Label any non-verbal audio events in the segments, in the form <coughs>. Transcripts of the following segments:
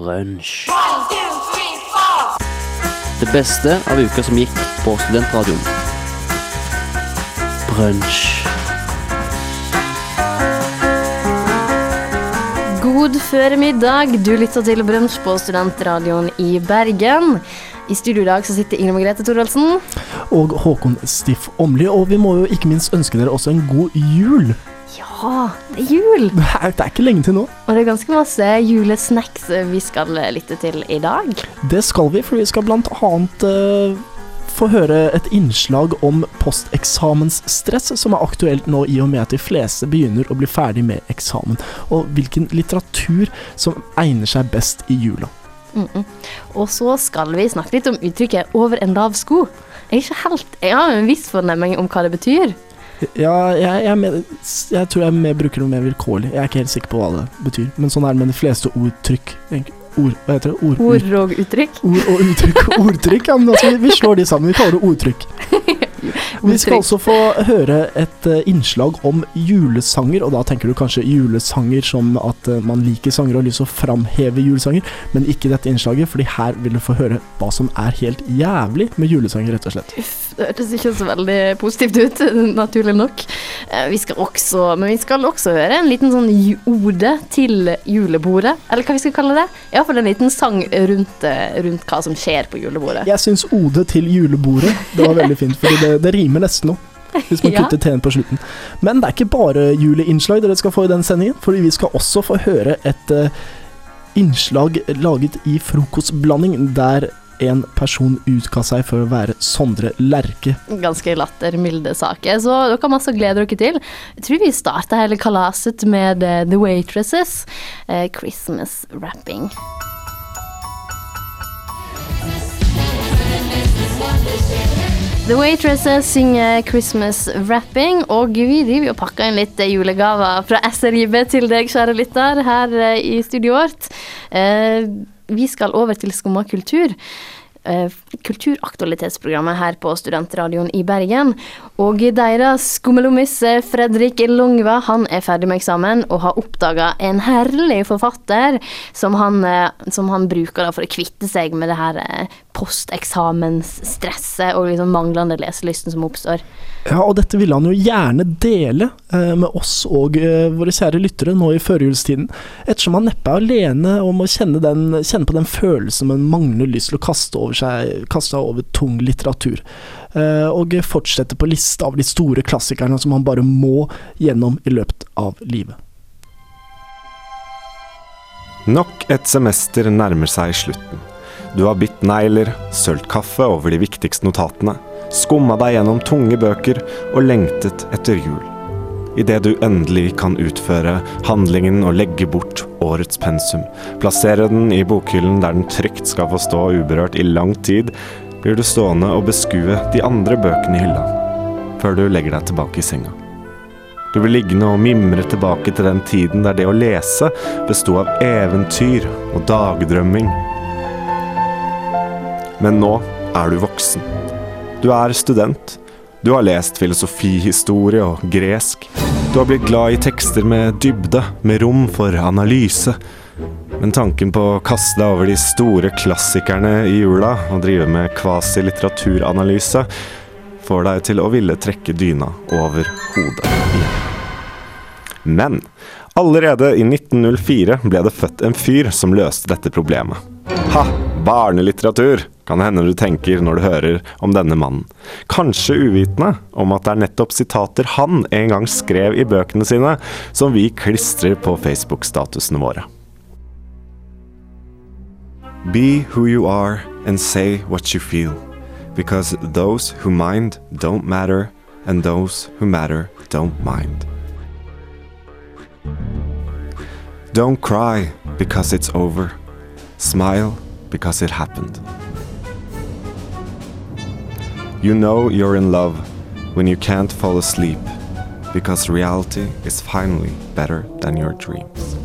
Brunsj. Det beste av uka som gikk på studentradioen. Brunsj. God føremiddag. Du lytter til Brunsj på Studentradioen i Bergen. I studio i dag så sitter Ingrid Margrethe Thorvaldsen. Og Håkon Stiff Åmli. Og vi må jo ikke minst ønske dere også en god jul. Ja, det er jul! <laughs> Det er, det er ikke lenge til nå. Og det er ganske masse julesnacks vi skal lytte til i dag. Det skal vi, for vi skal blant annet uh, få høre et innslag om posteksamensstress, som er aktuelt nå i og med at de fleste begynner å bli ferdig med eksamen, og hvilken litteratur som egner seg best i jula. Mm -mm. Og så skal vi snakke litt om uttrykket 'over en lav sko'. Jeg, er ikke helt, jeg har en viss fornemming om hva det betyr. Ja, jeg, jeg, med, jeg tror jeg mer bruker noe mer vilkårlig. Jeg er ikke helt sikker på hva det betyr, men sånn er det med de fleste ordtrykk. Ord, hva heter det? Ord, Ord og uttrykk. ord og uttrykk. Ordtrykk, ja, men altså, vi, vi slår de sammen. Vi kaller det ordtrykk. <laughs> Vi skal også få høre et eh, innslag om julesanger, og da tenker du kanskje julesanger som at eh, man liker sanger og har lyst til å framheve julesanger, men ikke dette innslaget, fordi her vil du få høre hva som er helt jævlig med julesanger, rett og slett. Uff, det hørtes ikke så veldig positivt ut, <laughs> naturlig nok. Eh, Vi skal også, men vi skal også høre en liten sånn ode til julebordet, eller hva vi skal kalle det. Iallfall en liten sang rundt, eh, rundt hva som skjer på julebordet. Jeg syns ode til julebordet, det var veldig fint, fordi det, det rimer nesten noe. Hvis man <laughs> Ja. kutter T-en på slutten. Men det er ikke bare juleinnslag dere skal få i den sendingen, fordi vi skal også få høre et uh, innslag laget i frokostblanding, der en person utga seg for å være Sondre Lerche. Ganske lattermilde saker, så dere har masse glede dere til. Jeg tror vi starter hele kalaset med eh, The Waitresses, eh, Christmas Wrapping. The Waitresses synger Christmas Wrapping, og vi driver og pakker inn litt eh, julegaver fra SRIB til deg, kjære lytter, her i studioet vårt. Eh, vi skal over til Skumma kultur. eh, Kulturaktualitetsprogrammet her på Studentradioen i Bergen. Og deres skummelommis Fredrik Longva han er ferdig med eksamen og har oppdaga en herlig forfatter som han, eh, som han bruker for å kvitte seg med det her eh, posteksamensstresset og liksom manglende leselysten som oppstår. Ja, og dette ville han jo gjerne dele eh, med oss og eh, våre kjære lyttere nå i førjulstiden, ettersom han neppe er alene om å kjenne, den, kjenne på den følelsen man mangler lyst til å kaste over seg kaste over tung litteratur. Eh, og fortsette på lista av de store klassikerne som han bare må gjennom i løpet av livet. Nok et semester nærmer seg slutten. Du har bitt negler, sølt kaffe over de viktigste notatene, skumma deg gjennom tunge bøker og lengtet etter jul. Idet du endelig kan utføre handlingen og legge bort årets pensum, plassere den i bokhyllen der den trygt skal få stå uberørt i lang tid, blir du stående og beskue de andre bøkene i hylla, før du legger deg tilbake i senga. Du blir liggende og mimre tilbake til den tiden der det å lese besto av eventyr og dagdrømming. Men nå er du voksen. Du er student. Du har lest filosofihistorie og gresk. Du har blitt glad i tekster med dybde, med rom for analyse. Men tanken på å kaste deg over de store klassikerne i jula og drive med kvasi-litteraturanalyse får deg til å ville trekke dyna over hodet. Men allerede i 1904 ble det født en fyr som løste dette problemet. Ha! Barnelitteratur, kan det hende du tenker når du hører om denne mannen. Kanskje uvitende om at det er nettopp sitater han en gang skrev i bøkene sine, som vi klistrer på Facebook-statusene våre. Be who you are and say what you feel, because those who mind don't matter, and those who matter don't mind. Don't cry because it's over. Smile because it happened. You know you're in love when you can't fall asleep because reality is finally better than your dreams.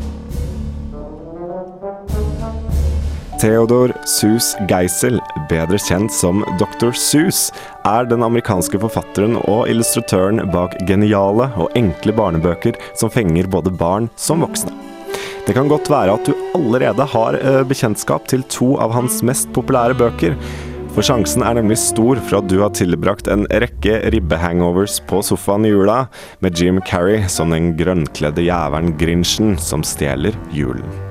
Theodor Sus Geisel, bedre kjent som Dr. Sus, er den amerikanske forfatteren og illustratøren bak geniale og enkle barnebøker som fenger både barn som voksne. Det kan godt være at du allerede har eh, bekjentskap til to av hans mest populære bøker. For sjansen er nemlig stor for at du har tilbrakt en rekke ribbehangovers på sofaen i jula, med Jim Carrey som den grønnkledde jævelen Grinchen som stjeler julen.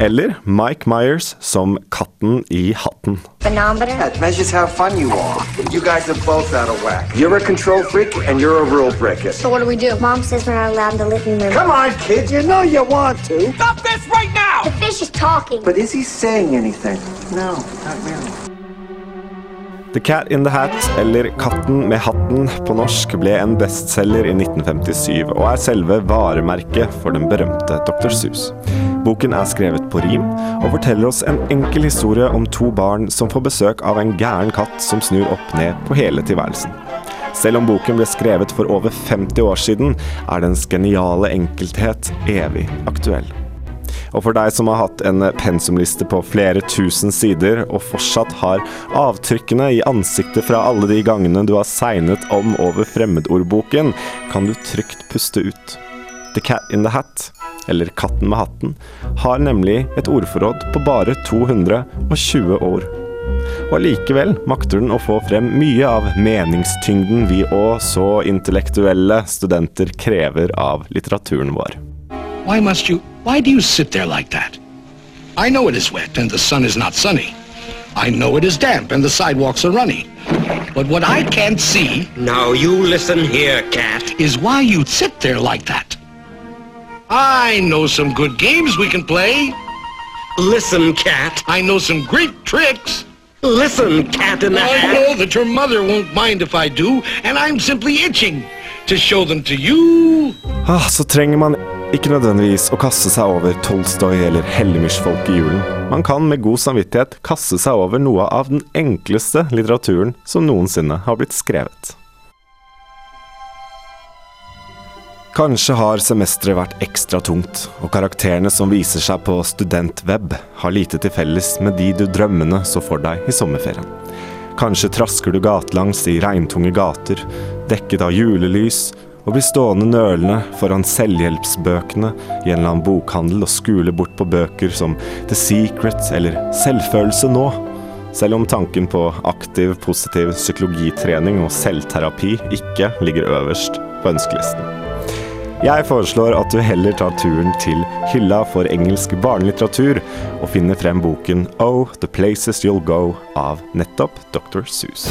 Eller Mike Myers som katten i hatten. Phenometer? Measures how fun you are. You guys are both out of whack. You're a control freak and you're a rule breaker. So what do we do? Mom says we're not allowed in the living room. Come on, kids, you know you want to. Stop this right now! The fish is talking. But is he saying anything? No, not really. The Cat in the Hat, eller Katten med hatten på norsk, ble en bestselger i 1957 og er selve varemerket for den berømte Dr. Sus. Boken er skrevet på rim og forteller oss en enkel historie om to barn som får besøk av en gæren katt som snur opp ned på hele tilværelsen. Selv om boken ble skrevet for over 50 år siden, er dens geniale enkelthet evig aktuell. Og for deg som har hatt en pensumliste på flere tusen sider, og fortsatt har avtrykkene i ansiktet fra alle de gangene du har segnet om over fremmedordboken, kan du trygt puste ut. The Cat in the Hat, eller Katten med hatten, har nemlig et ordforråd på bare 220 år. Og allikevel makter den å få frem mye av meningstyngden vi og så intellektuelle studenter krever av litteraturen vår. Why must you? Why do you sit there like that? I know it is wet and the sun is not sunny. I know it is damp and the sidewalks are runny. But what I can't see Now you listen here, cat. is why you sit there like that. I know some good games we can play. Listen, cat. I know some great tricks. Listen, cat in the I hat. know that your mother won't mind if I do, and I'm simply itching to show them to you. Ah, så trenger man ikke nødvendigvis å kaste seg over Tolstoy eller Hellemyrsfolk i julen. Man kan med god samvittighet kaste seg over noe av den enkleste litteraturen som noensinne har blitt skrevet. Kanskje har semesteret vært ekstra tungt, og karakterene som viser seg på studentweb, har lite til felles med de du drømmende så for deg i sommerferien. Kanskje trasker du gatelangs i regntunge gater, dekket av julelys, og blir stående nølende foran selvhjelpsbøkene i en eller annen bokhandel og skule bort på bøker som The Secret eller Selvfølelse nå. Selv om tanken på aktiv, positiv psykologitrening og selvterapi ikke ligger øverst på ønskelisten. Jeg foreslår at du heller tar turen til hylla for engelsk barnelitteratur og finner frem boken Oh, The Places You'll Go av nettopp Dr. Seuss.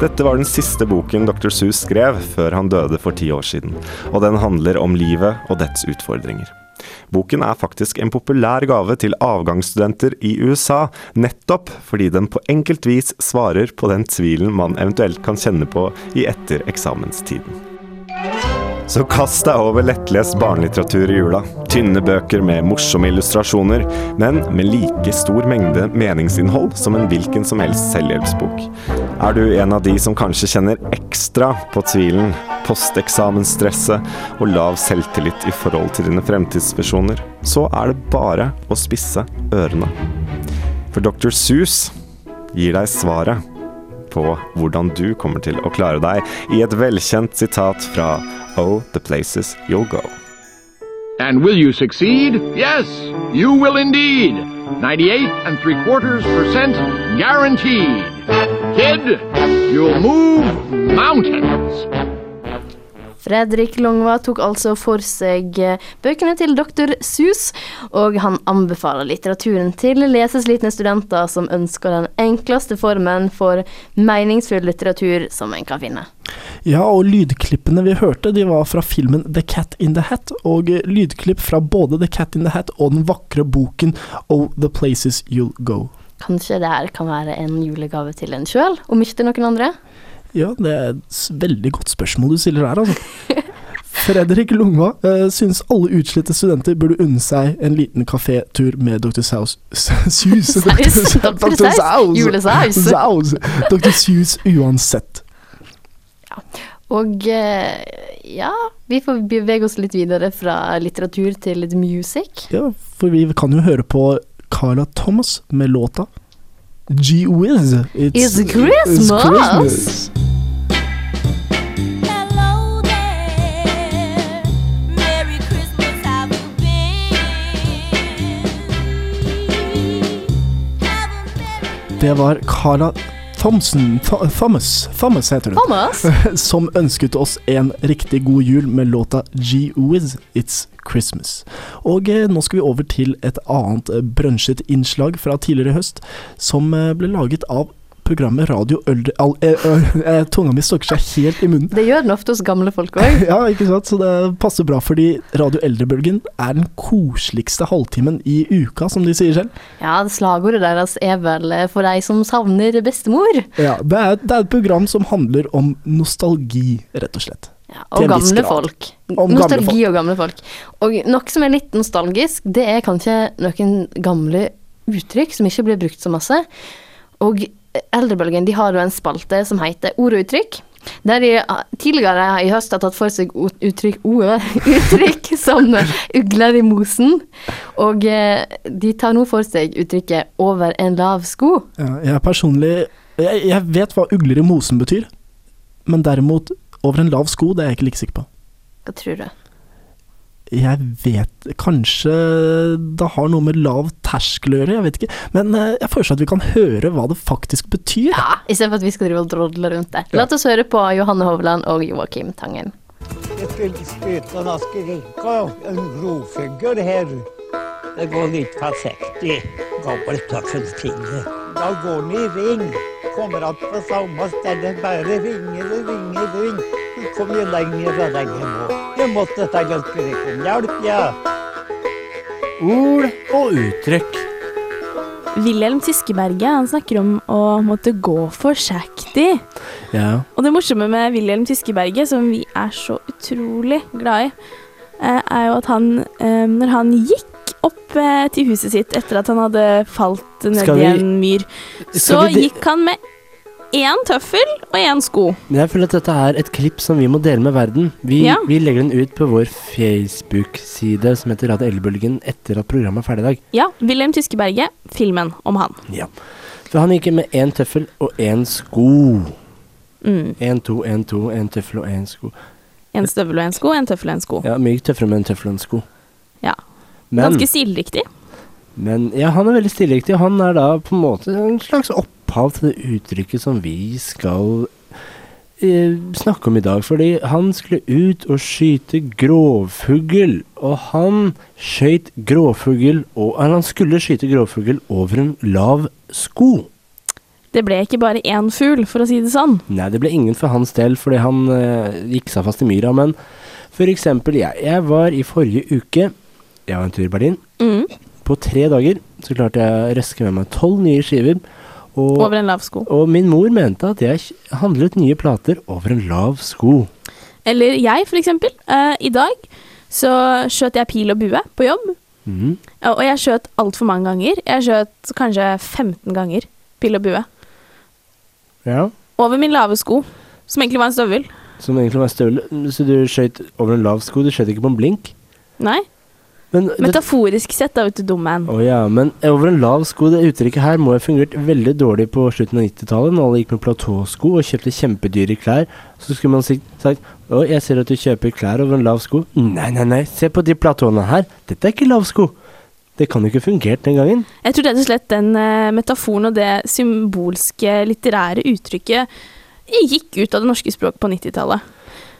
Dette var den siste boken Dr. Seuss skrev før han døde for ti år siden, og den handler om livet og dets utfordringer. Boken er faktisk en populær gave til avgangsstudenter i USA, nettopp fordi den på enkelt vis svarer på den tvilen man eventuelt kan kjenne på i etter-eksamenstiden. Så kast deg over lettlest barnelitteratur i jula. Tynne bøker med morsomme illustrasjoner, men med like stor mengde meningsinnhold som en hvilken som helst selvhjelpsbok. Er du en av de som kanskje kjenner ekstra på tvilen, posteksamensstresset og lav selvtillit i forhold til dine fremtidsvisjoner, så er det bare å spisse ørene. For Dr. Seuss gir deg svaret på hvordan du kommer til å klare deg, i et velkjent sitat fra Oh, the places you'll go. And will you succeed? Yes, you will indeed. 98 and three quarters percent guaranteed. Kid, you'll move mountains. Fredrik Longva tok altså for seg eh, bøkene til doktor Sus, og han anbefaler litteraturen til leseslitne studenter som ønsker den enkleste formen for meningsfull litteratur som en kan finne. Ja, og lydklippene vi hørte, de var fra filmen The Cat in the Hat, og eh, lydklipp fra både The Cat in the Hat og den vakre boken Oh, The Places You'll Go. Kanskje det her kan være en julegave til en sjøl, om ikke til noen andre? Ja, det er et veldig godt spørsmål du stiller her, altså. <laughs> Fredrik Lungva uh, syns alle utslitte studenter burde unne seg en liten kafétur med Dr. <laughs> Saus. Saus. Dr. Saus. Julesaus. Saus. Dr. Saus uansett. Og eh, ja, vi får bevege oss litt videre fra litteratur til litt music. Ja, for vi kan jo høre på Carla Thomas med låta G-Wiz It's, it's Christmas. It's Christmas. Det var Carla Thompson Th Thomas, Thomas heter hun. Thomas? <laughs> som ønsket oss en riktig god jul med låta G-Wiz It's Christmas. Og eh, nå skal vi over til et annet eh, brunsjet innslag fra tidligere i høst, som eh, ble laget av programmet Radio Øldre... Eh, eh, eh, tunga mi stokker seg helt i munnen. Det gjør den ofte hos gamle folk òg. <laughs> Ja, ikke sant, så det passer bra, fordi Radio Eldrebølgen er den koseligste halvtimen i uka, som de sier selv. Ja, slagordet deres er vel 'for deg som savner bestemor'. Ja, det er, det er et program som handler om nostalgi, rett og slett. Ja, og gamle folk. Nostalgi og gamle folk. Og noe som er litt nostalgisk, det er kanskje noen gamle uttrykk som ikke blir brukt så masse. Og Eldrebølgen de har jo en spalte som heter Ord og uttrykk. Der de ah, tidligere i høst har tatt for seg uttrykk, ord, <laughs> uttrykk som ugler i mosen. Og eh, de tar nå for seg uttrykket 'over en lav sko'. Ja, jeg personlig jeg, jeg vet hva ugler i mosen betyr, men derimot over en lav sko, det er jeg ikke like sikker på. Hva tror du? Jeg vet Kanskje det har noe med lav terskel å gjøre, jeg vet ikke. Men eh, jeg foreslår at vi kan høre hva det faktisk betyr. Ja, Istedenfor at vi skal drive og drodle rundt det. La oss høre på Johanne Hovland og Joakim Tangen. Jeg skulle spöta en askerenka, en rovfugl her. Det går litt forsiktig. Gammelt tøffeltinge. Da går den i ring. Kommer att på samme sted, bare ringer og ringer og ringer. Så kommer lenger og lenger nå. Jeg måtte ta en om hjelp, ja. Ord og uttrykk. Wilhelm Tyskeberget han snakker om å måtte gå forsiktig. Ja. Og det morsomme med Wilhelm Tyskeberget, som vi er så utrolig glad i, eh, er jo at han, eh, når han gikk opp eh, til huset sitt etter at han hadde falt ned i en myr, så vi gikk han med én tøffel og én sko. Men jeg føler at dette er et klipp som vi må dele med verden. Vi, Ja. vi legger den ut på vår Facebook-side som heter Radio Elbølgen etter at programmet er ferdig i dag. Ja, Wilhelm Tyskeberget, filmen om han. Ja. For han gikk med én tøffel og én sko. Mm. Én, to, én, to, én tøffel og én sko. En støvel og en sko, en tøffel og en sko. Ja, mye tøffere med en tøffel og en sko. Ja. Men, Ganske stilriktig. men ja, han er veldig stilriktig, han er da på en måte en slags opphav til det uttrykket som vi skal eh, snakke om i dag. Fordi han skulle ut og skyte grovfugl, og han skøyt grovfugl og eller Han skulle skyte grovfugl over en lav sko. Det ble ikke bare én fugl, for å si det sånn. Nei, det ble ingen for hans del, fordi han eh, gikk seg fast i myra. Men for eksempel, jeg, jeg var i forrige uke Jeg var en tur i Berlin. Mm. På tre dager så klarte jeg å røske med meg tolv nye skiver. Og, Over en lav sko. og min mor mente at jeg handlet nye plater over en lav sko. Eller jeg, for eksempel. Uh, I dag så skjøt jeg pil og bue på jobb. Mm. Og jeg skjøt altfor mange ganger. Jeg skjøt kanskje 15 ganger pil og bue. Ja. Over min lave sko, som egentlig var en støvel. Som egentlig var en støvel. Så du skjøt over en lav sko, du skjøt ikke på en blink? Nei. Men Metaforisk sett, da, vet du, dum man. Å ja, men over en lav sko, det uttrykket her må ha fungert veldig dårlig på slutten av 90-tallet, når alle gikk med platåsko og kjøpte kjempedyre klær. Så skulle man sagt Å, jeg ser at du kjøper klær over en lav sko. Nei, nei, nei, se på de platåene her. Dette er ikke lav sko. Det kan jo ikke fungert den gangen. Jeg tror rett og slett den eh, metaforen og det symbolske, litterære uttrykket gikk ut av det norske språket på 90-tallet.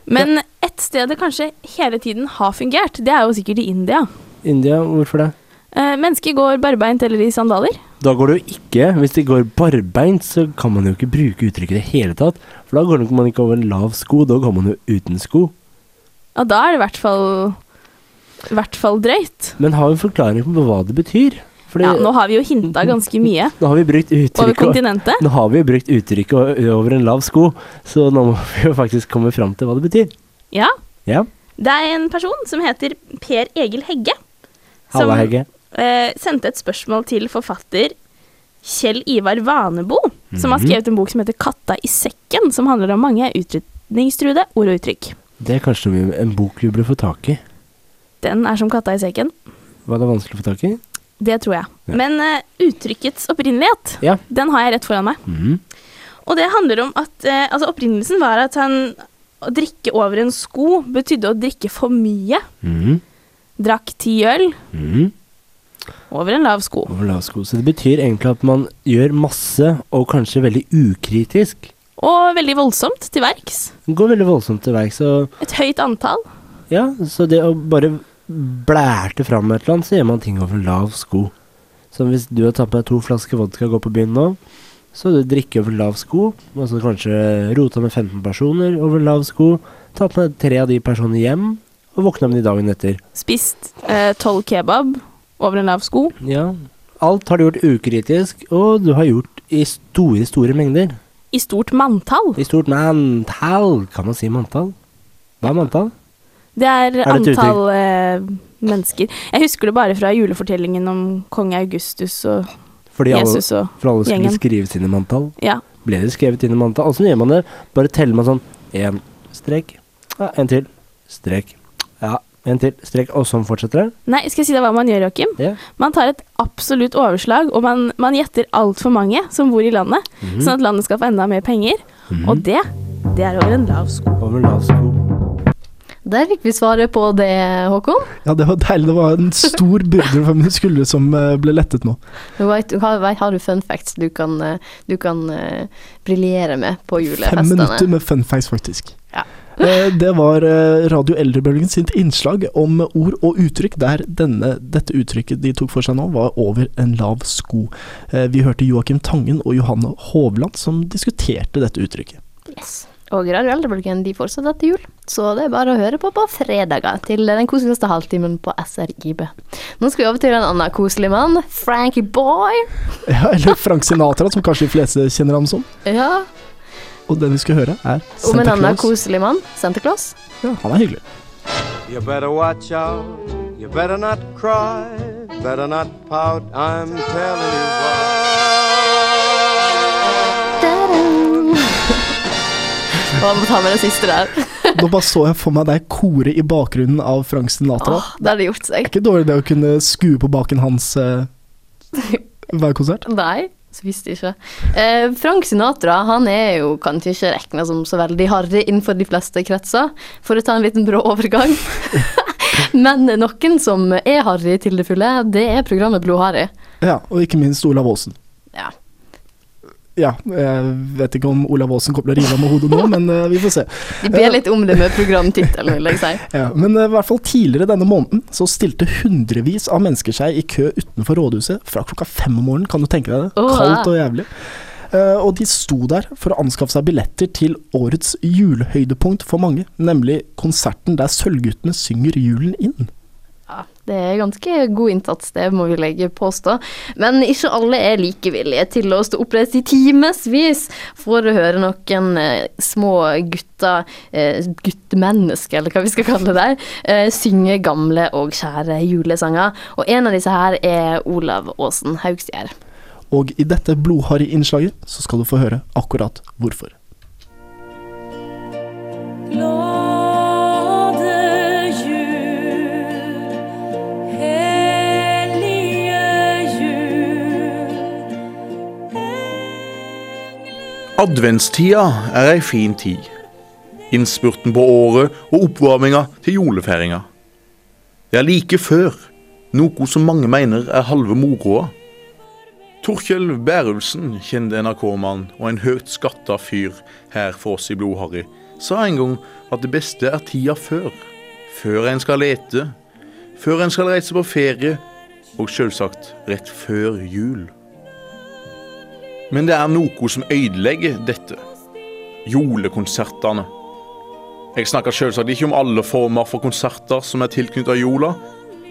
Men ett sted det kanskje hele tiden har fungert, det er jo sikkert i India. India, hvorfor det? Eh, mennesker går barbeint eller i sandaler. Da går det jo ikke. Hvis de går barbeint, så kan man jo ikke bruke uttrykket i det hele tatt. For da går man ikke over en lav sko, da går man jo uten sko. Ja, da er det i hvert fall i hvert fall drøyt. Men har en forklaring på hva det betyr? Fordi Ja, nå har vi jo hinta ganske mye. <laughs> nå har vi brukt Over kontinentet. Nå har vi brukt uttrykket over en lav sko, så nå må vi jo faktisk komme fram til hva det betyr. Ja. Ja. Det er en person som heter Per Egil Hegge. Som Halla, Hegge. eh, sendte et spørsmål til forfatter Kjell Ivar Vanebo, som har Mhm. skrevet en bok som heter 'Katta i sekken', som handler om mange utrydningstruede ord og uttrykk. Det er kanskje en bok vi burde få tak i. Den er som katta i sekken. Var det vanskelig å få tak i? Det tror jeg. Ja. Men uh, uttrykkets opprinnelighet, Ja. den har jeg rett foran meg. Mhm. Og det handler om at uh, Altså, opprinnelsen var at han Å drikke over en sko betydde å drikke for mye. Mhm. Drakk ti øl. Mhm. Over en lav sko. Over lav sko. Så det betyr egentlig at man gjør masse, og kanskje veldig ukritisk. Og veldig voldsomt til verks. Går veldig voldsomt til verks. Et høyt antall. ja, så det å bare blærte fram et eller annet, så gjør man ting over lav sko. Så hvis du har tatt deg to flasker vodka og går på byen nå, så du drikker over lav sko, og så kanskje rota med 15 personer over lav sko, tatt med tre av de personene hjem, og våkna med de dagen etter. Spist eh, tolv kebab over en lav sko. Ja. Alt har du gjort ukritisk, og du har gjort i store, store mengder. I stort manntall. I stort manntall. Kan man si manntall? Hva er manntall? Det er, Er det antall eh, mennesker. Jeg husker det bare fra julefortellingen om kong Augustus og Fordi Jesus og gjengen. for alle skulle gjengen. skrives inn i manntall. Ja. Ble det skrevet inn i manntall? Åssen gjør man det? Bare teller man sånn én strek, ja, en til, strek, ja, en til, strek, og sånn fortsetter det? Nei, skal jeg si deg hva man gjør, Joakim? Yeah. Man tar et absolutt overslag, og man, man gjetter altfor mange som bor i landet, Mhm. sånn at landet skal få enda mer penger. Mhm. Og det, det er over en lav sko. Over lav sko. Der fikk vi svaret på det, Håkon. Ja, det var deilig. Det var en stor byrde fra mine skuldre som eh, ble lettet nå. Nå har, har du fun facts du kan, eh, du kan uh, briljere med på julefestene? Fem minutter med fun facts, faktisk. Ja. Eh, Det var eh, Radio Eldrebølgen sitt innslag om ord og uttrykk der denne, dette uttrykket de tok for seg nå, var over en lav sko. Eh, Vi hørte Joakim Tangen og Johanne Hovland som diskuterte dette uttrykket. Yes. Og Radio Eldrebølgen de fortsetter etter jul, så det er bare å høre på på fredager til den koseligste halvtimen på SRIB. Nå skal vi over til en annen koselig mann, Frankie Boy. <laughs> Ja, eller Frank Sinatra, som kanskje de fleste kjenner ham som. Ja, Og den vi skal høre, er Om en annen koselig mann, Santa Claus. Ja, han er hyggelig. You better watch out. You better not cry. Better not pout. I'm telling you Og jeg må ta med det siste der. Nå bare så jeg for meg deg kore i bakgrunnen av Frank Sinatra. Åh, det hadde gjort seg. Er Ikke dårlig det å kunne skue på baken hans eh, hver konsert. <laughs> Nei, så visste jeg ikke. Eh, Frank Sinatra han er jo kanskje ikke regna som så veldig harry innenfor de fleste kretser, for å ta en liten brå overgang. <laughs> Men noen som er harry til det fulle, det er programmet Blodharry. Ja, og ikke minst Olav Aasen. Ja. Ja, jeg vet ikke om Olav Aasen kommer til å rive av med hodet nå, men uh, vi får se. De ber litt om det med programtittelen, vil jeg si. <laughs> Ja, men uh, i hvert fall tidligere denne måneden så stilte hundrevis av mennesker seg i kø utenfor rådhuset fra klokka fem om morgenen, kan du tenke deg det? Oh, Kaldt og jævlig. Uh, og de sto der for å anskaffe seg billetter til årets julehøydepunkt for mange, nemlig konserten der Sølvguttene synger julen inn. Det er ganske god innsats, det må vi legge påstå. Men ikke alle er like villige til å stå oppreist i timevis for å høre noen eh, små gutter, eh, guttemennesker, eller hva vi skal kalle det, eh, synge gamle og kjære julesanger. Og en av disse her er Olav Aasen Haugstier. Og i dette blodharry-innslaget så skal du få høre akkurat hvorfor. Glade Adventstida er ei fin tid. Innspurten på året og oppvarminga til julefeiringa. Det er like før, noe som mange mener er halve moroa. Torkjell Bærulsen, kjent NRK-mann og en høyt skatta fyr her for oss i Blodharry, sa en gang at det beste er tida før. Før en skal lete, før en skal reise på ferie, og selvsagt rett før jul. Men det er noe som ødelegger dette. Julekonsertene. Jeg snakker selvsagt ikke om alle former for konserter som er tilknyttet jola,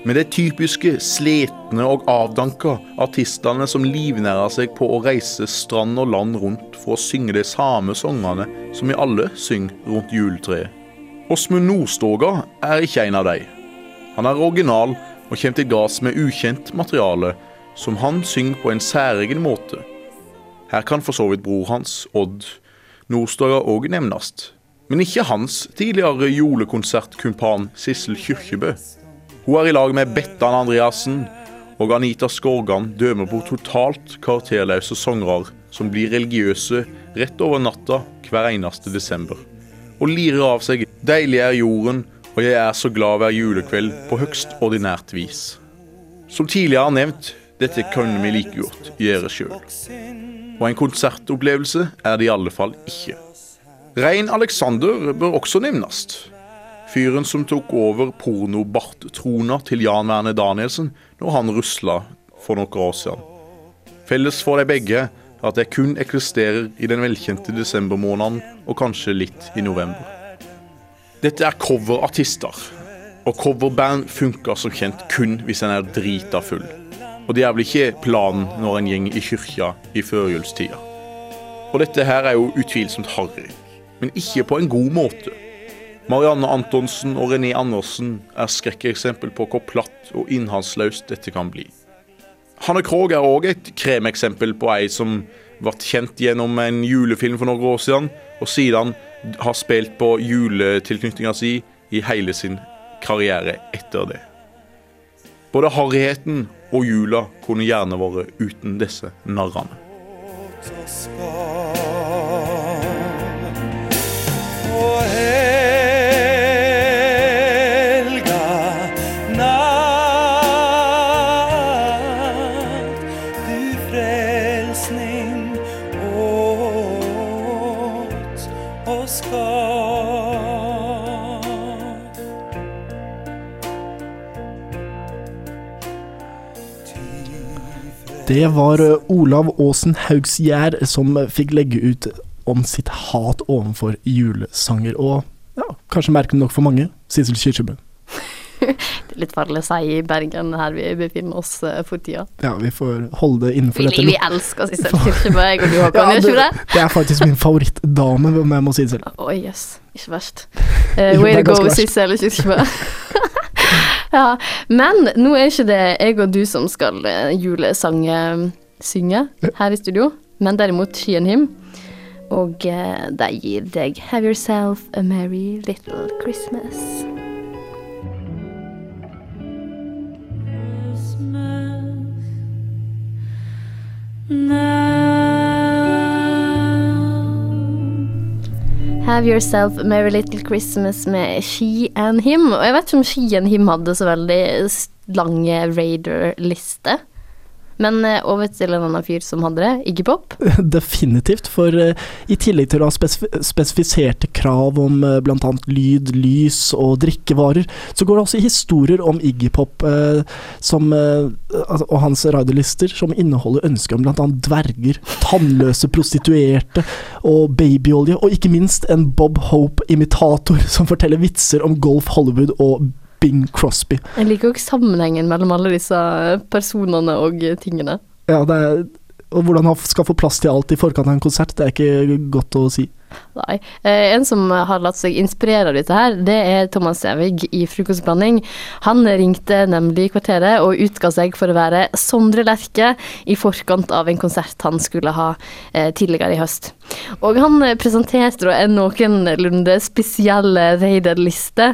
men de typiske sletne og avdanka artistene som livnærer seg på å reise strand og land rundt for å synge de samme sangene som vi alle synger rundt juletreet. Åsmund Nordstoga er ikke en av de. Han er original og kommer til gards med ukjent materiale som han synger på en særegen måte. Her kan for så vidt bror hans, Odd Nordstoga òg nevnes, men ikke hans tidligere julekonsertkumpan Sissel Kyrkjebø. Hun er i lag med Bettan Andreassen og Anita Skorgan dømmer på totalt karakterløse sangere som blir religiøse rett over natta hver eneste desember. Og lirer av seg 'Deilig er jorden', og 'Jeg er så glad hver julekveld' på høgst ordinært vis. Som tidligere nevnt, dette kunne vi like godt gjøre sjøl. Og en konsertopplevelse er det i alle fall ikke. Rein Alexander bør også nevnes. Fyren som tok over porno-Bart-trona til Jan Werner Danielsen når han rusla for noen år siden. Felles for de begge er at de kun eksisterer i den velkjente desembermåneden og kanskje litt i november. Dette er coverartister, og coverband funker som kjent kun hvis en er drita full. Og det er vel ikke planen når en gjeng i kyrkja i førjulstida. Og dette her er jo utvilsomt harry, men ikke på en god måte. Marianne Antonsen og René Andersen er skrekkeksempel på hvor platt og innholdsløst dette kan bli. Hanne Krogh er òg et kremeksempel på ei som ble kjent gjennom en julefilm for noen år siden, og siden har spilt på juletilknytninga si i hele sin karriere etter det. Både harryheten og jula kunne gjerne vært uten disse narrene. Det var eh, Olav Aasen Haugsgjerd som fikk legge ut om sitt hat overfor julesanger. Og ja, kanskje merkelig nok for mange, Sissel Kyrkjebø. <laughs> Det er litt farlig å si i Bergen, her vi befinner oss eh, for tida. Ja, vi får holde det innenfor Vi, dette. vi elsker Sissel <laughs> Kyrkjebø, jeg og du, Håkon, gjør ikke det, det? er faktisk min favorittdame, om jeg må si det selv. Oi, jøss. Ikke verst. <laughs> Uh, way to go. Sissel Kyrkjebø. Ja, men nå er ikke det jeg og du som skal eh, julesange synge her i studio, men derimot Skien Him. Og eh, de gir deg Have Yourself a Merry Little Christmas. Have Yourself a Merry Little Christmas med She and Him. Og jeg vet ikke om She and Him hadde så veldig lange Raider-liste. Men eh, over til en annen fyr som hadde det, Iggy Pop. <laughs> Definitivt, for eh, i tillegg til å ha spesif spesifiserte krav om uh, bl.a. lyd, lys og drikkevarer, så går det også historier om Iggy Pop eh, som, eh, altså, og hans radiolister som inneholder ønsker om bl.a. dverger, tannløse prostituerte og babyolje, og ikke minst en Bob Hope-imitator som forteller vitser om Golf Hollywood og Bing Crosby. Jeg liker også sammenhengen mellom alle disse personene og tingene. Ja, det er, og hvordan han skal få plass til alt i forkant av en konsert, det er ikke godt å si. Nei. Eh, en som har latt seg inspirere av dette her, det er Thomas Sævig i Frokostblanding. Han ringte nemlig kvarteret og utga seg for å være Sondre Lerche i forkant av en konsert han skulle ha eh, tidligere i høst. Og han presenterte en noenlunde spesiell raiderliste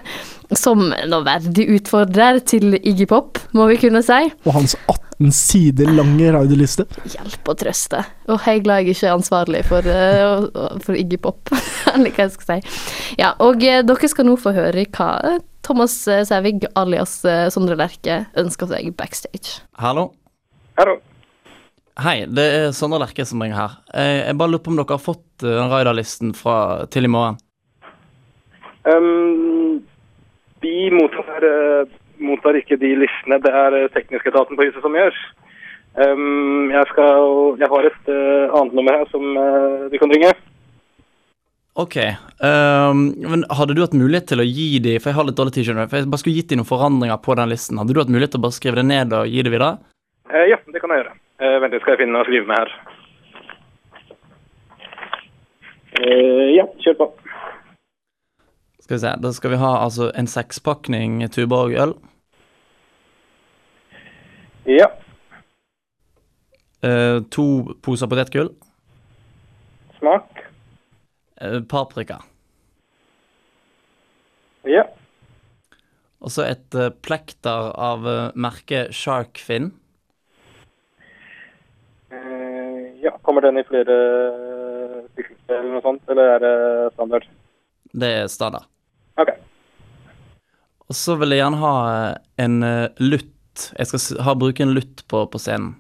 som en verdig utfordrer til Iggy Pop, må vi kunne si. Og hans 18 sider lange radioliste. Hjelp og trøste. Og jeg er glad jeg ikke er ansvarlig for, eh, for Iggy Pop, <laughs> eller hva jeg skal si. Ja, og eh, dere skal nå få høre hva Thomas eh, Sævig alias Sondre Lerche ønsker seg backstage. Hallo. Hallo. Hei, det er Sondre Lerche som ringer her. Jeg bare lurer på om dere har fått den raiderlisten fra til i morgen. Um, vi mottar, eh, mottar ikke de listene. Det er teknisketaten teknisk på huset som gjør. Um, jeg, skal, jeg har et uh, annet nummer her som uh, du kan ringe. Ok, Um, men hadde du hatt mulighet til å gi de, for jeg har litt dårlig tid, skjønner du, for jeg bare skulle gitt de noen forandringer på den listen. Hadde du hatt mulighet til å bare skrive det ned og gi det videre? Uh, ja, det kan jeg gjøre. Vent, litt, skal jeg finne noe å skrive med her. Eh, ja, kjør på. Skal vi se, da skal vi ha altså en sekspakning Tuborg øl. Ja. Eh, to poser potetgull. Smak. Eh, paprika. Ja. Og så et eh, plekter av eh, merket Sharkfin. Eh, ja, kommer den i flere stykker eller noe sånt, eller er det standard? Det er standard. Ok. Og så vil jeg gjerne ha eh, en eh, lutt lutt. Jeg skal ha, bruke en lutt på, på scenen.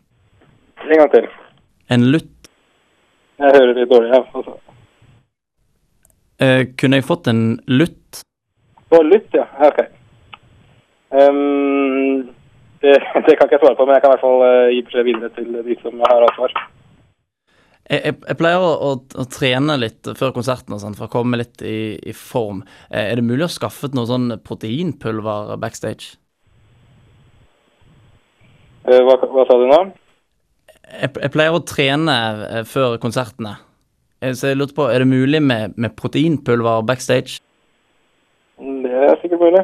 En gang til. En lutt. Jeg hører litt dårlig. Ja. Altså. Eh, kunne jeg fått en lutt? Å, lytt, ja. Ja, OK. Um, det, <laughs> det kan ikke jeg svare på, men jeg kan i hvert fall eh, gi beskjed videre til de som har ansvar. Jeg, jeg, jeg pleier å, å, å trene litt før konserten og sånn, for å komme litt i, i form. Eh, er det mulig å skaffe noe sånn proteinpulver backstage? Eh, hva, hva sa du nå? Jeg, jeg pleier å trene eh, før konsertene. Så jeg lurte på, er det mulig med, med proteinpulver backstage? Det er sikkert mulig.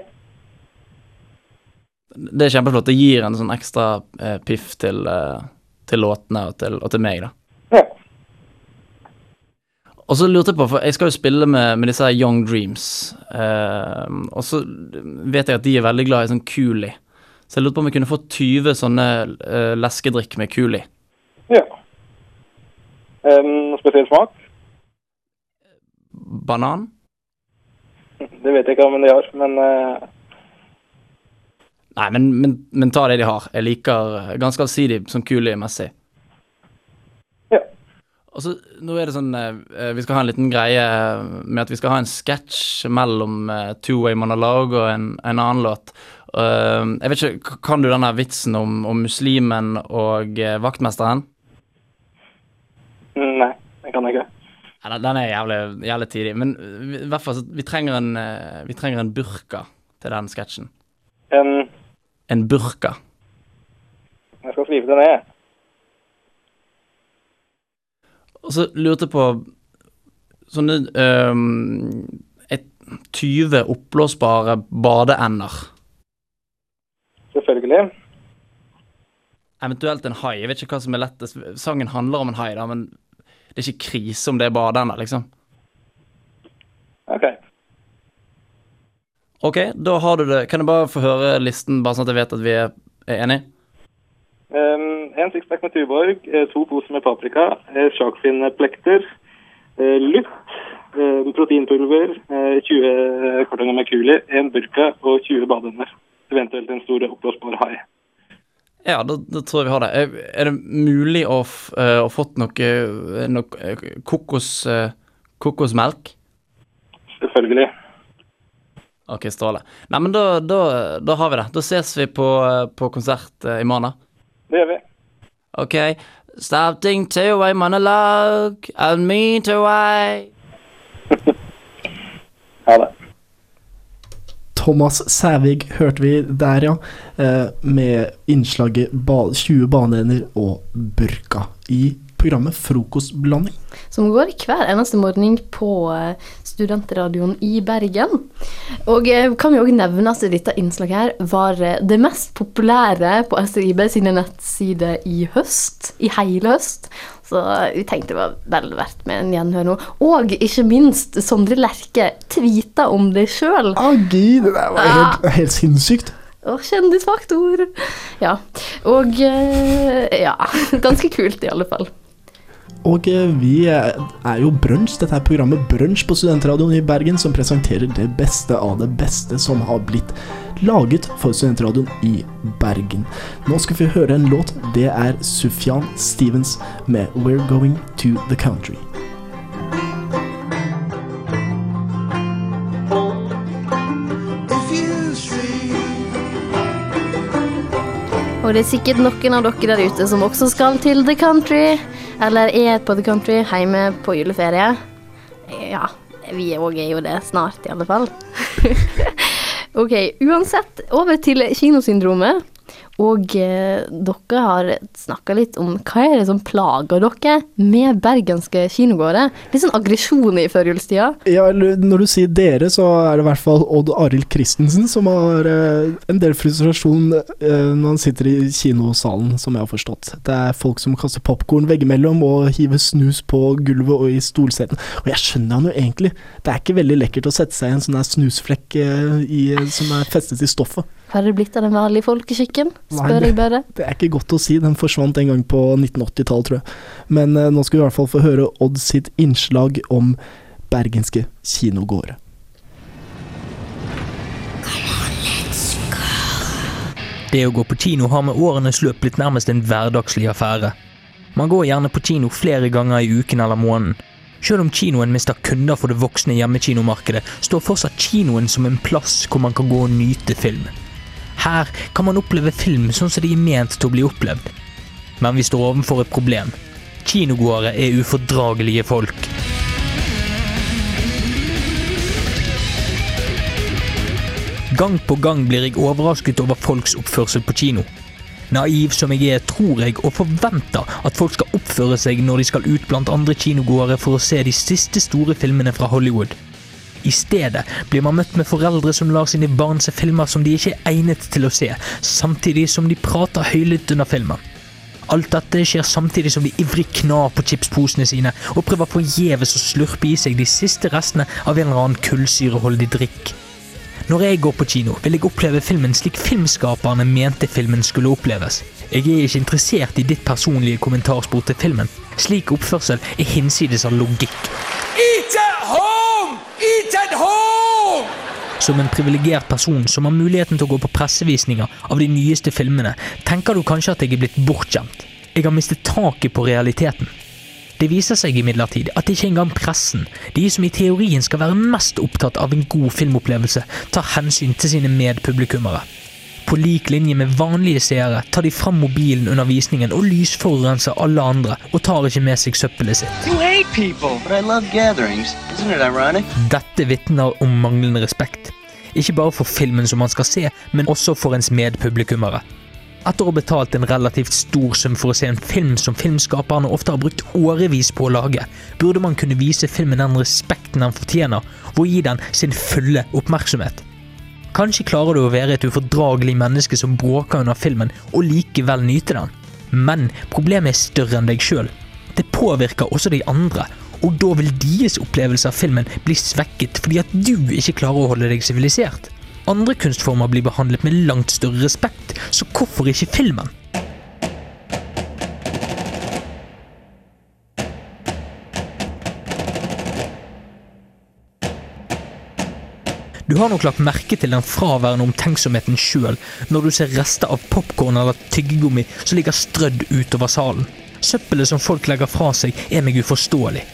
Det er kjempeflott. Det gir en sånn ekstra eh, piff til, eh, til låtene og til, og til meg, da. Og så lurte jeg på, for jeg skal jo spille med, med disse her Young Dreams, eh, og så vet jeg at de er veldig glad i sånn Cooley. Så jeg lurte på om jeg kunne få 20 sånne eh, leskedrikk med Cooley. Ja. En spesiell smak? Banan? Det vet jeg ikke om de har, men eh, Nei, men, men, men ta det de har. Jeg liker ganske allsidig sånn Cooley-messig. Og så, nå er det sånn eh, Vi skal ha en liten greie med at vi skal ha en sketsj mellom eh, Two Way Monologue og en, en annen låt. Eh, jeg vet ikke, Kan du denne vitsen om, om muslimen og eh, vaktmesteren? nei, det kan jeg ikke. Ja, den- den er jævlig, jævlig tidig. Men vi, i hvert fall, vi trenger en, eh, vi trenger en burka til den sketsjen. En, En burka. jeg skal skrive det ned. Og så lurte jeg på sånne um, et, 20 oppblåsbare badeender. Selvfølgelig. Eventuelt en hai. Jeg vet ikke hva som er lettest. Sangen handler om en hai, da, men det er ikke krise om det er badeender, liksom. OK. OK, da har du det. Kan jeg bare få høre listen, bare sånn at jeg vet at vi er, er enige? Um, en sixpack med Tuborg, eh, to poser med paprika, eh, sjakfinnplekter, lutt, eh, proteinpulver, eh, 20 kartonger med kuli, en burka og 20 badeender. Eventuelt en stor oppblåsbar hai. Ja, da, da tror jeg vi har det. Er, er det mulig å, å fått noe, noe kokos, kokosmelk? Selvfølgelig. Ok, strålende. Nei, men da, da, da har vi det. Da ses vi på, på konsert i morgen. Det gjør vi. Ok. Starting to a monologue, and me to I. <laughs> Ha det. Thomas Sævig hørte vi der, ja. eh, Med innslaget 20 baneender og burka i programmet Frokostblanding. Som går hver eneste morgen på eh, studentradioen i Bergen. Og eh, kan vi òg nevne at dette innslaget her var eh, det mest populære på SRIB sine nettsider i høst. I hele høst. Så vi tenkte det var vel verdt med en gjenhør nå. Og ikke minst Sondre Lerche tweeta om det sjøl. Å gud, det der var helt, helt sinnssykt. Og kjendisfaktor. Ja. Og eh, ja. <laughs> Ganske kult, i alle fall. Og eh, vi er jo Brunsj, dette er programmet Brunsj på Studentradioen i Bergen, som presenterer det beste av det beste som har blitt laget for Studentradioen i Bergen. Nå skal vi høre en låt. Det er Sufjan Stevens med 'We're Going to the Country'. Og det er sikkert noen av dere der ute som også skal til the country, eller er på the hjemme på juleferie. Ja, vi òg er jo det snart, i alle fall. <laughs> ok, uansett, over til kinosyndromet. Og eh, dere har snakka litt om hva er det som plager dere med bergenske kinogårder. Litt sånn aggresjon i førjulstida. Ja, eller når du sier dere, så er det i hvert fall Odd Arild Christensen som har eh, en del frustrasjon eh, når han sitter i kinosalen, som jeg har forstått. Det er folk som kaster popkorn veggimellom og hiver snus på gulvet og i stolseten. Og jeg skjønner han jo egentlig. Det er ikke veldig lekkert å sette seg i en sånn snusflekk eh, i, som er festet i stoffet. Hva er det blitt av den vanlige folkeskikken? Spør det- jeg bare. Det er ikke godt å si, den forsvant en gang på 1980-tallet, tror jeg. Men eh, nå skal vi i hvert fall få høre Odd sitt innslag om bergenske kinogårder. Det å gå på kino har med årenes løp blitt nærmest en hverdagslig affære. Man går gjerne på kino flere ganger i uken eller måneden. Selv om kinoen mister kunder for det voksne hjemmekinomarkedet, står fortsatt kinoen som en plass hvor man kan gå og nyte film. Her kan man oppleve film sånn som de er ment til å bli opplevd. Men vi står overfor et problem. Kinogåere er ufordragelige folk. Gang på gang blir jeg overrasket over folks oppførsel på kino. Naiv som jeg er, tror jeg og forventer at folk skal oppføre seg når de skal ut blant andre kinogåere for å se de siste store filmene fra Hollywood. I stedet blir man møtt med foreldre som lar sine barn se filmer som de ikke er egnet til å se, samtidig som de prater høylytt under filmen. Alt dette skjer samtidig som de ivrig knar på chipsposene sine og prøver forgjeves å slurpe i seg de siste restene av en eller annen kullsyreholdig drikk. Når jeg går på kino, vil jeg oppleve filmen slik filmskaperne mente filmen skulle oppleves. Jeg er ikke interessert i ditt personlige kommentarspor til filmen. Slik oppførsel er hinsides av logikk. Som en privilegert person som har muligheten til å gå på pressevisninger av de nyeste filmene, tenker du kanskje at jeg er blitt bortskjemt. Jeg har mistet taket på realiteten. Det viser seg imidlertid at ikke engang pressen, de som i teorien skal være mest opptatt av en god filmopplevelse, tar hensyn til sine medpublikummere. På lik linje med vanlige seere tar de fram mobilen under visningen og lysforurenser alle andre, og tar ikke med seg søppelet sitt. People, but I love gatherings. Isn't it ironic? Dette vitner om manglende respekt. Ikke bare for filmen som man skal se, men også for ens medpublikummere. Etter å ha betalt en relativt stor sum for å se en film som filmskaperne ofte har brukt årevis på å lage, burde man kunne vise filmen den respekten den fortjener, og gi den sin fulle oppmerksomhet. Kanskje klarer du å være et ufordragelig menneske som bråker under filmen, og likevel nyte den. Men problemet er større enn deg sjøl. Det påvirker også de andre, og da vil deres opplevelse av filmen bli svekket fordi at du ikke klarer å holde deg sivilisert. Andre kunstformer blir behandlet med langt større respekt, så hvorfor ikke filmen? Du har nok lagt merke til den fraværende omtenksomheten sjøl når du ser rester av popkorn eller tyggegummi som ligger strødd utover salen. Søppelet som folk legger fra seg, er meg uforståelig.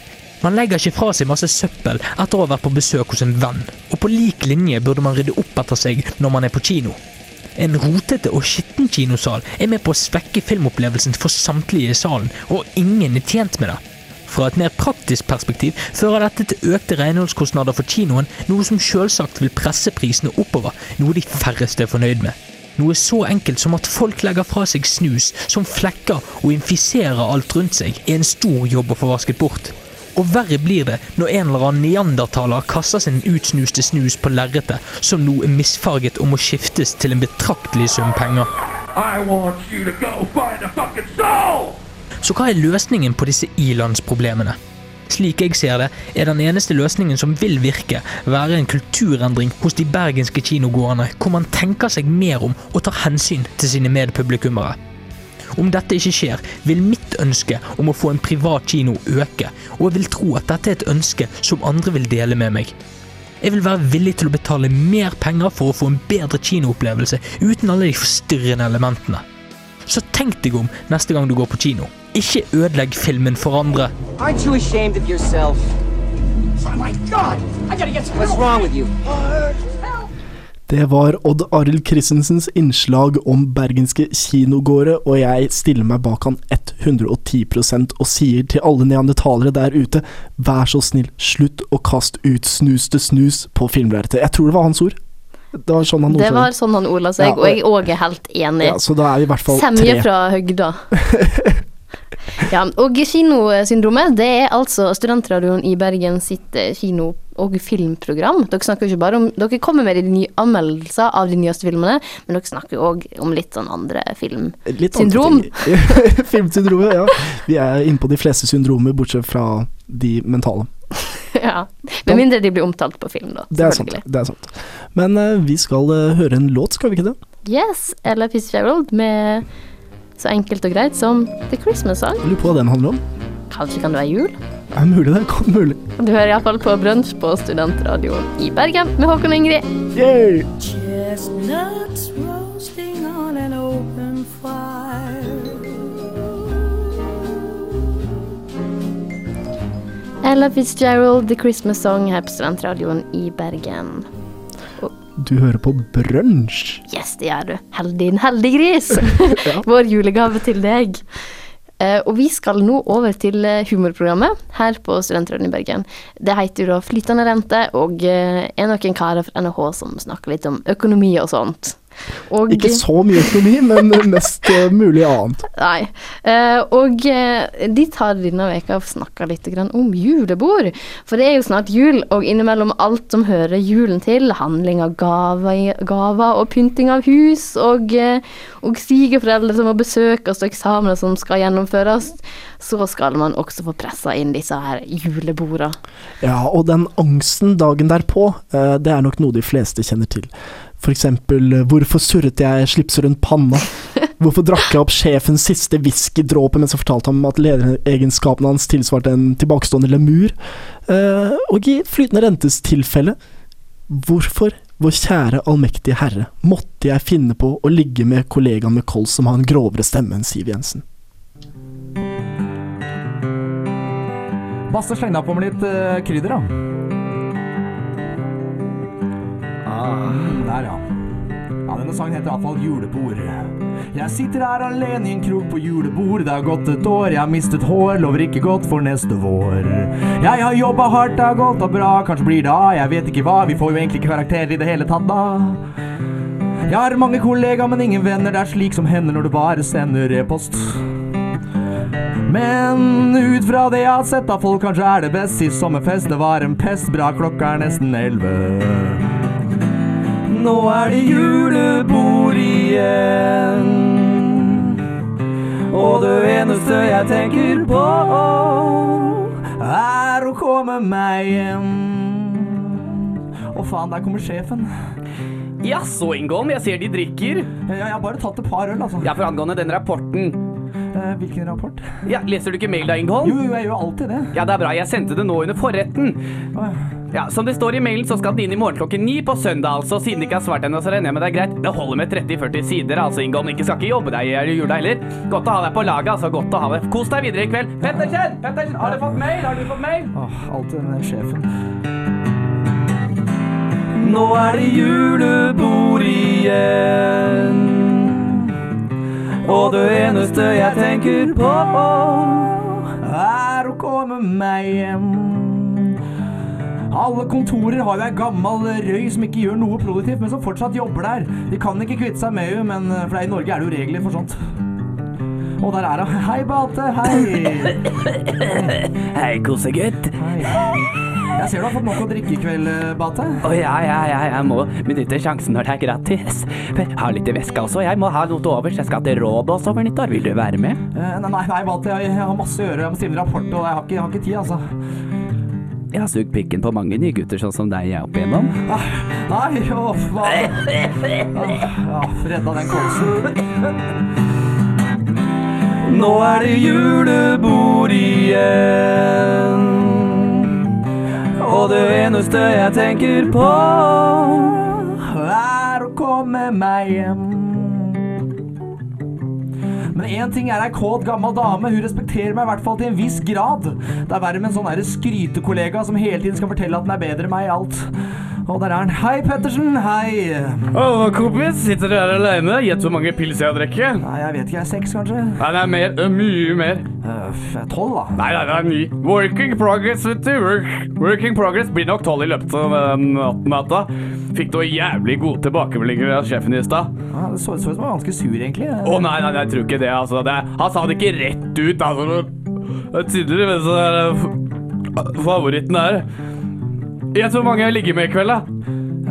Man legger ikke fra seg masse søppel etter å ha vært på besøk hos en venn, og på lik linje burde man rydde opp etter seg når man er på kino. En rotete og skitten kinosal er med på å svekke filmopplevelsen for samtlige i salen, og ingen er tjent med det. Fra et mer praktisk perspektiv fører dette til økte renholdskostnader for kinoen, noe som selvsagt vil presse prisene oppover, noe de færreste er fornøyd med. Noe så enkelt som at folk legger fra seg snus som flekker og infiserer alt rundt seg, er en stor jobb å få vasket bort. Og verre blir det når en eller annen neandertaler kaster sin utsnuste snus på lerretet, som nå er misfarget og må skiftes til en betraktelig sum penger. I want you to go find a fucking soul! Så hva er løsningen på disse ilandsproblemene? Slik jeg ser det, er den eneste løsningen som vil virke, være en kulturendring hos de bergenske kinogårdene, hvor man tenker seg mer om og tar hensyn til sine medpublikummere. Om dette ikke skjer, vil mitt ønske om å få en privat kino øke, og jeg vil tro at dette er et ønske som andre vil dele med meg. Jeg vil være villig til å betale mer penger for å få en bedre kinoopplevelse uten alle de forstyrrende elementene. Så tenk deg om neste gang du går på kino. Ikke ødelegg filmen for andre. Aren't you ashamed of yourself? Oh my God! I gotta get some What's wrong with you? Det var Odd Arild Christensens innslag om bergenske kinogårde, og jeg stiller meg bak han 110% og sier til alle neandertalere der ute, vær så snill, slutt å kaste ut snus til snus på filmlerretet. Jeg tror det var hans ord. Det var sånn han Det ordla var sånn han ordla seg, Ja, og jeg òg er helt enig. Ja, så da er vi i hvert fall Semje tre. fra høgda. <laughs> ja, og Kinosyndromet det er altså Studentradioen i Bergen sitt eh, kino- og filmprogram. Dere snakker ikke bare om Dere kommer med de nye anmeldelser av de nyeste filmene, men dere snakker òg om litt sånn andre filmsyndrom. <laughs> Filmsyndromet, ja. Vi er inne på de fleste syndromer, bortsett fra de mentale. <laughs> ja. Med mindre de blir omtalt på film, da. Det er sant. Det er sant. Men uh, vi skal uh, høre en låt, skal vi ikke det? Yes, Ella Fitzgerald med så enkelt og greit som The Christmas Song. Lurer på hva den handler om. Kanskje kan det være jul? Det mulig, det. Godt mulig. Du hører iallfall på Brunsj på studentradioen i Bergen med Håkon og Ingrid. Yay! Ella Fitzgerald, The Christmas Song her på studentradioen i Bergen. Du hører på Brunsj. Yes, det gjør du. En heldig gris! <laughs> Vår julegave til deg. Eh, og vi skal nå over til eh, humorprogrammet her på Studentradioen i Bergen. Det heter jo da Flytende rente, og eh, er noen karer fra NHH som snakker litt om økonomi og sånt. Og, Ikke så mye økonomi, men <laughs> mest eh, mulig annet. Nei. Eh, og eh, de tar denne veka og snakker litt grann om julebord. For det er jo snart jul, og innimellom alt som hører julen til, handling av gaver, gaver og pynting av hus, og, og svigerforeldre som må besøkes, og eksamener som skal gjennomføres, så skal man også få pressa inn disse her julebordene. Ja, og den angsten dagen derpå, det er nok noe de fleste kjenner til. Eksempel, eh, hvorfor surret jeg slipset rundt panna? Hvorfor drakk jeg opp sjefens siste whiskydråpe mens jeg fortalte ham at lederegenskapene hans tilsvarte en tilbakestående lemur? Uh, og i flytende rentes tilfelle, hvorfor, vår kjære allmektige herre, måtte jeg finne på å ligge med kollegaen med kols som har en grovere stemme enn Siv Jensen? Basse, sleng deg på med litt eh, krydder, da. Der, ja. Ja, Denne sangen heter iallfall Julebord. Jeg sitter her alene i en krok på julebord. Det har gått et år, jeg har mistet hår, lover ikke godt for neste vår. Jeg har jobba hardt, det har gått og bra, kanskje blir det A, jeg vet ikke hva, vi får jo egentlig ikke karakterer i det hele tatt, da. Jeg har mange kollegaer, men ingen venner, det er slik som hender når du bare sender e-post. Men ut fra det jeg har sett av folk, kanskje er det best sist sommerfest. Det var en pest, bra klokka er nesten elleve. Nå er det julebord igjen. Og det eneste jeg tenker på, er å komme meg hjem. Å faen, der kommer sjefen. Jaså, Ingolm, jeg ser de drikker. Ja, jeg har bare tatt et par øl, altså. Ja, for angående den rapporten. Eh, hvilken rapport? Ja, Leser du ikke mail da, Ingholm? Jo, jo, jeg gjør alltid det. Ja, det er bra. Jeg sendte det nå under forretten. Ja, Som det står i mailen, så skal den inn i morgen klokken ni på søndag, altså. Siden det ikke har svart ennå, så regner jeg med det er greit. Det holder med 30-40 sider, altså, Ingholm. Ikke skal ikke jobbe deg i jula heller. Godt å ha deg på laget, altså. Godt å ha deg. Kos deg videre i kveld. Pettersen! Pettersen, har du fått mail? Har du fått mail? Åh, alltid den der sjefen. Nå er det julebord igjen. Og det eneste jeg tenker på, er å komme meg hjem. Alle kontorer har jo ei gammal røy som ikke gjør noe produktivt, men som fortsatt jobber der. De kan ikke kvitte seg med henne, men for i Norge er det jo regler for sånt. Og der er hun. Hei, Bate. Hei. <coughs> Hei, kosegutt. Jeg ser du har fått nok å drikke i kveld, Bate. Å ja, ja, ja, jeg må benytte sjansen når det er gratis. Jeg har litt i veska også, jeg må ha noe til overs. Jeg skal til Rådås over nyttår. Vil du være med? Eh, Nei, nei, Bate, jeg, har masse å gjøre. Jeg må stille rapport, og jeg har ikke, jeg har ikke tid, altså. Jeg har sugd pikken på mange nye gutter sånn som deg jeg opp igjennom. Ah, Nei, åh, hva ah, Ja, redda den kolsen. Nå er det julebord igjen. Og det eneste jeg tenker på, er å komme meg hjem. Men én ting er ei kåt gammel dame, hun respekterer meg i hvert fall til en viss grad. Det er verre med en sånn skrytekollega som hele tiden skal fortelle at den er bedre enn meg i alt. Og der er han. Hei, Pettersen. Hei. Åh, kompis, sitter du her alene? Gjett hvor mange pils jeg har drukket? Nei, jeg vet ikke. Jeg er seks, kanskje? Nei, det er mer. Mye mer. Tolv, da? Nei, nei, det er ni. Working progress, vet du. Work, working progress blir nok tolv i løpet av den natta. Fikk du jævlig gode tilbakemeldinger av sjefen i stad? Ja, det så ut som han var ganske sur, egentlig. Å nei, nei, jeg tror ikke det. altså. Det, han sa det ikke rett ut. altså. Det er tydelig hvem som er eh, favoritten her. Gjett hvor mange jeg ligger med i kveld, da.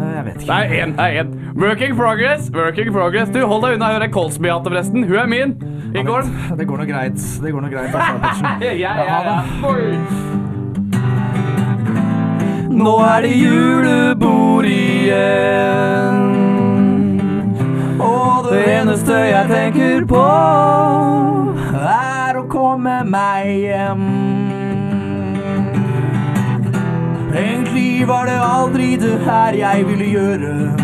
Jeg vet ikke. Nei, én. Working progress. Working progress. Du, hold deg unna Høre Kolsby-Beate, forresten. Hun er min. Ingård. <laughs> Det går nå greit. Det går nå greit. Altså, <laughs> Ja, ja, ja. Nå er det julebord igjen. Og det eneste jeg tenker på, er å komme meg hjem. Egentlig var det aldri det her jeg ville gjøre.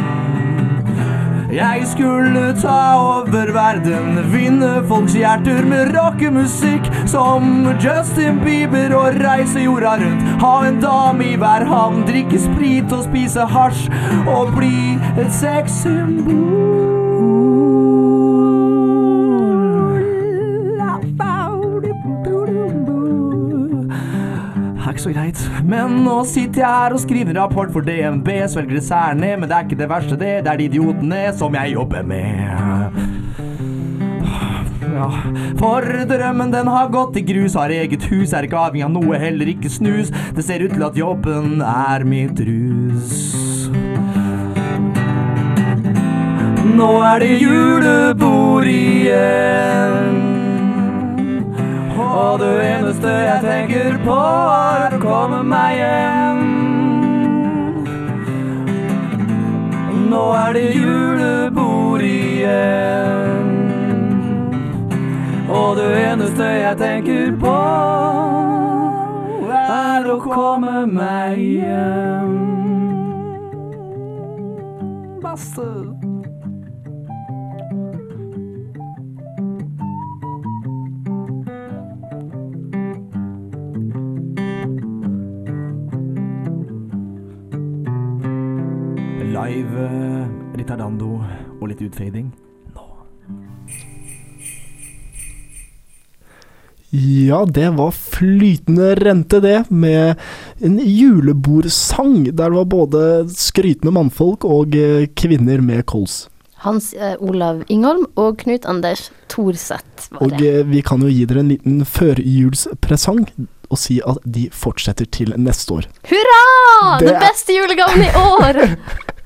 Jeg skulle ta over verden, vinne folks hjerter med rockemusikk som Justin Bieber og reise jorda rundt. Ha en dame i hver havn, drikke sprit og spise hasj og bli et sexsymbol. Ikke så greit. Men nå sitter jeg her og skriver en rapport for DNB, svelger dessertene, men det er ikke det verste, det. Det er de idiotene som jeg jobber med. Ja, for drømmen den har gått i grus, har eget hus, er ikke avhengig av noe, heller ikke snus. Det ser ut til at jobben er mitt rus. Nå er det julebord igjen. Og det eneste jeg tenker på, er å komme meg hjem. Nå er det julebord igjen. Og det eneste jeg tenker på, er å komme meg hjem. Basse. Eh, og litt utfading. Ja, det var flytende rente, det, med en julebordsang der det var både skrytende mannfolk og eh, kvinner med kols. Hans eh, Olav Ingholm og Knut Anders Thorseth var Og det. eh, vi kan jo gi dere en liten førjulspresang og si at de fortsetter til neste år. Hurra! Det Den beste julegaven i år! <laughs>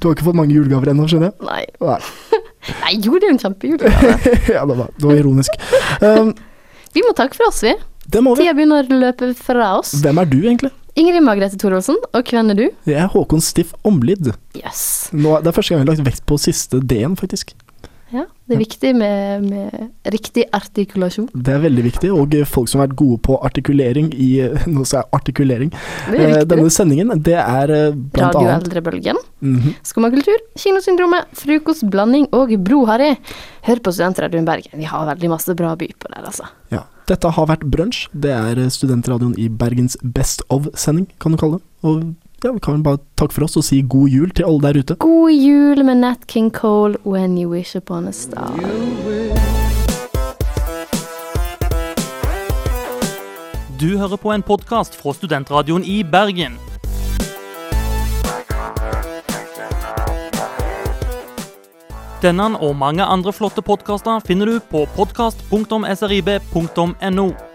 Du har ikke fått mange julegaver ennå, skjønner jeg? Nei. Nei. <laughs> Nei, det er en kjempejulegave. <laughs> ja, det var, det var ironisk. Um, Vi må takke for oss, vi. Det må vi. Tida begynner å løpe fra oss. hvem er du, egentlig? Ingrid Margrethe Thorvaldsen. og hvem er du? Jeg er Håkon Stiff Omlid. Yes. Nå, det er første gang jeg har lagt vekt på siste D-en, faktisk. Ja, det er viktig med, med riktig artikulasjon. Det er veldig viktig, og eh, folk som har vært gode på artikulering i noe <laughs> Nå sa jeg artikulering. Det er Eh, Denne sendingen, det er eh, blant Radio annet Eldrebølgen, -hmm. Skummakultur, Kinosyndromet, Frokostblanding og Blodharry. Hør på Studentradioen Bergen. Vi har veldig masse bra by på der, altså. Ja. Dette har vært Brunsj. Det er eh, studentradioen i Bergens Best of-sending, kan du kalle det. Og ja, vi kan vel bare takke for oss og si god jul til alle der ute. God jul med Nat King Cole, When You Wish Upon a Star. Du hører på en podkast fra Studentradioen i Bergen. Denne og mange andre flotte podkaster finner du på podkast.srib.no.